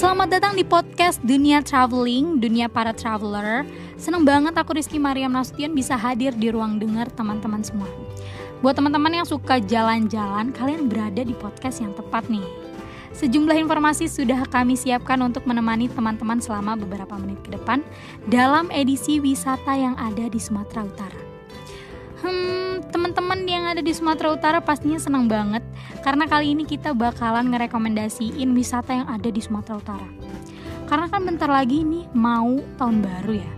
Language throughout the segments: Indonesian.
Selamat datang di podcast Dunia Traveling, Dunia Para Traveler. Seneng banget aku Rizky Mariam Nasution bisa hadir di ruang dengar teman-teman semua. Buat teman-teman yang suka jalan-jalan, kalian berada di podcast yang tepat nih. Sejumlah informasi sudah kami siapkan untuk menemani teman-teman selama beberapa menit ke depan dalam edisi wisata yang ada di Sumatera Utara. Hmm, teman-teman yang ada di Sumatera Utara pastinya senang banget karena kali ini kita bakalan ngerekomendasiin wisata yang ada di Sumatera Utara. Karena kan bentar lagi nih mau tahun baru ya.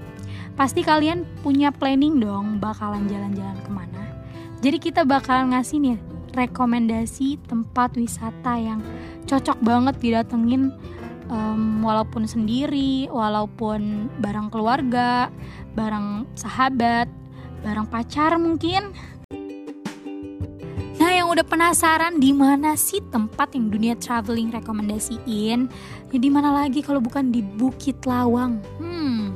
Pasti kalian punya planning dong bakalan jalan-jalan ke mana. Jadi kita bakalan ngasih nih rekomendasi tempat wisata yang cocok banget didatengin um, walaupun sendiri, walaupun bareng keluarga, bareng sahabat, bareng pacar mungkin. Udah penasaran di mana sih tempat yang dunia traveling rekomendasiin? Ya di mana lagi kalau bukan di Bukit Lawang? Hmm.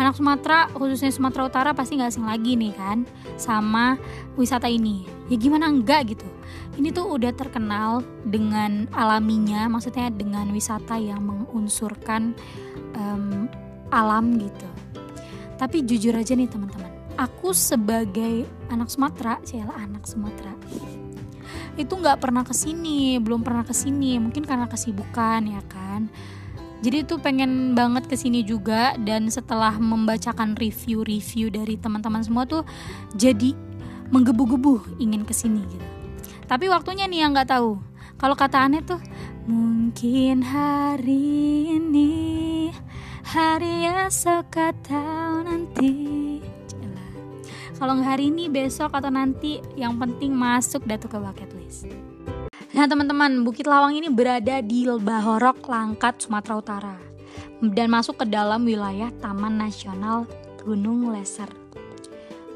Anak Sumatera, khususnya Sumatera Utara pasti nggak asing lagi nih kan sama wisata ini. Ya gimana enggak gitu. Ini tuh udah terkenal dengan alaminya, maksudnya dengan wisata yang mengunsurkan um, alam gitu. Tapi jujur aja nih teman-teman, aku sebagai anak Sumatera, saya anak Sumatera, itu nggak pernah ke sini, belum pernah ke sini, mungkin karena kesibukan ya kan. Jadi itu pengen banget ke sini juga dan setelah membacakan review-review dari teman-teman semua tuh jadi menggebu-gebu ingin ke sini gitu. Tapi waktunya nih yang nggak tahu. Kalau kata aneh tuh mungkin hari ini hari esok atau nanti kalau nggak hari ini besok atau nanti yang penting masuk datu ke bucket list nah teman-teman Bukit Lawang ini berada di Bahorok Langkat Sumatera Utara dan masuk ke dalam wilayah Taman Nasional Gunung Leser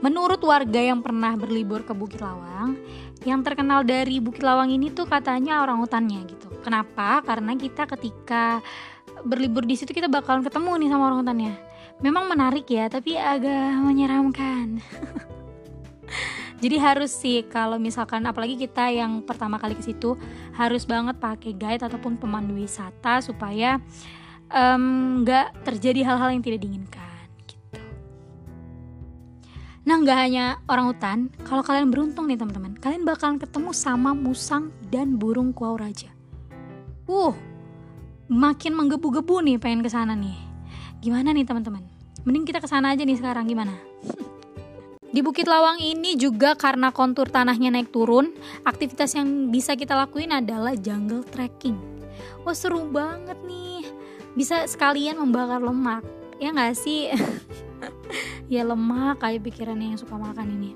Menurut warga yang pernah berlibur ke Bukit Lawang, yang terkenal dari Bukit Lawang ini tuh katanya orang hutannya gitu. Kenapa? Karena kita ketika berlibur di situ kita bakalan ketemu nih sama orang hutannya memang menarik ya tapi agak menyeramkan. Jadi harus sih kalau misalkan apalagi kita yang pertama kali ke situ harus banget pakai guide ataupun pemandu wisata supaya nggak um, terjadi hal-hal yang tidak diinginkan gitu. Nah nggak hanya orang hutan kalau kalian beruntung nih teman-teman kalian bakalan ketemu sama musang dan burung kuau raja. Uh makin menggebu-gebu nih pengen ke sana nih. Gimana nih teman-teman? Mending kita ke sana aja nih sekarang gimana? Di Bukit Lawang ini juga karena kontur tanahnya naik turun, aktivitas yang bisa kita lakuin adalah jungle trekking. Wah seru banget nih, bisa sekalian membakar lemak, ya nggak sih? ya lemak kayak pikirannya yang suka makan ini.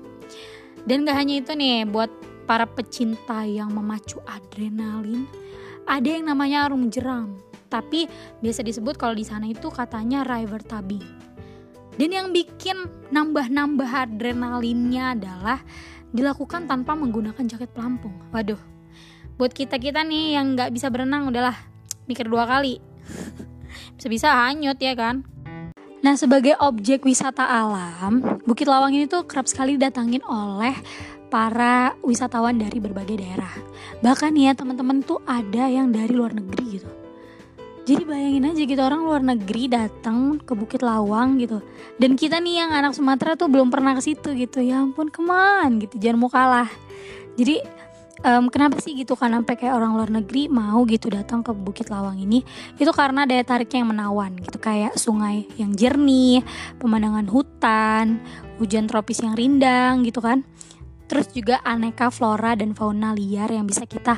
Dan gak hanya itu nih, buat para pecinta yang memacu adrenalin, ada yang namanya arung jeram tapi biasa disebut kalau di sana itu katanya river tubing. Dan yang bikin nambah-nambah adrenalinnya adalah dilakukan tanpa menggunakan jaket pelampung. Waduh, buat kita-kita nih yang nggak bisa berenang udahlah mikir dua kali. Bisa-bisa hanyut ya kan? Nah, sebagai objek wisata alam, Bukit Lawang ini tuh kerap sekali datangin oleh para wisatawan dari berbagai daerah. Bahkan ya teman-teman tuh ada yang dari luar negeri gitu jadi bayangin aja gitu orang luar negeri datang ke Bukit Lawang gitu. Dan kita nih yang anak Sumatera tuh belum pernah ke situ gitu. Ya ampun keman gitu jangan mau kalah. Jadi um, kenapa sih gitu? Kan sampai kayak orang luar negeri mau gitu datang ke Bukit Lawang ini. Itu karena daya tariknya yang menawan gitu kayak sungai yang jernih pemandangan hutan hujan tropis yang rindang gitu kan. Terus juga aneka flora dan fauna liar yang bisa kita.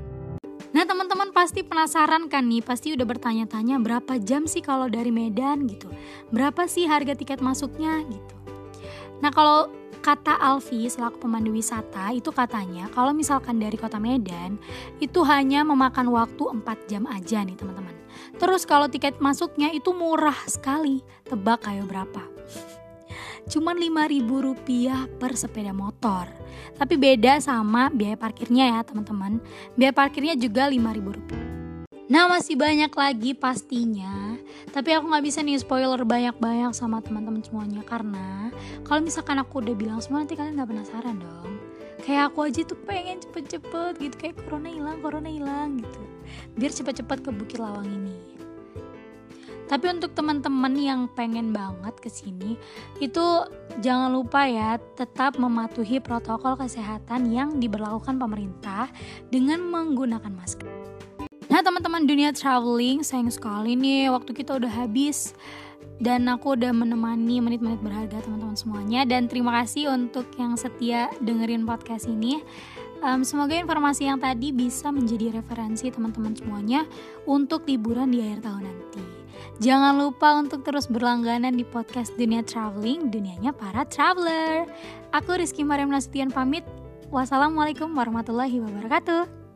Nah teman-teman pasti penasaran kan nih, pasti udah bertanya-tanya berapa jam sih kalau dari Medan gitu, berapa sih harga tiket masuknya gitu. Nah kalau kata Alfi selaku pemandu wisata itu katanya kalau misalkan dari kota Medan itu hanya memakan waktu 4 jam aja nih teman-teman. Terus kalau tiket masuknya itu murah sekali, tebak kayak berapa? Cuman 5000 rupiah per sepeda motor. Tapi beda sama biaya parkirnya ya teman-teman. Biaya parkirnya juga 5000 rupiah. Nah masih banyak lagi pastinya. Tapi aku gak bisa nih spoiler banyak-banyak sama teman-teman semuanya. Karena kalau misalkan aku udah bilang semua nanti kalian gak penasaran dong. Kayak aku aja tuh pengen cepet-cepet gitu. Kayak corona hilang, corona hilang gitu. Biar cepet-cepet ke Bukit Lawang ini Tapi untuk teman-teman yang pengen banget ke sini, itu jangan lupa ya tetap mematuhi protokol kesehatan yang diberlakukan pemerintah dengan menggunakan masker. Nah, teman-teman dunia traveling, sayang sekali nih waktu kita udah habis dan aku udah menemani menit-menit berharga teman-teman semuanya dan terima kasih untuk yang setia dengerin podcast ini. Um, semoga informasi yang tadi bisa menjadi referensi teman-teman semuanya untuk liburan di akhir tahun nanti. Jangan lupa untuk terus berlangganan di podcast Dunia Traveling, dunianya para traveler. Aku Rizky Mariam Nasution pamit. Wassalamualaikum warahmatullahi wabarakatuh.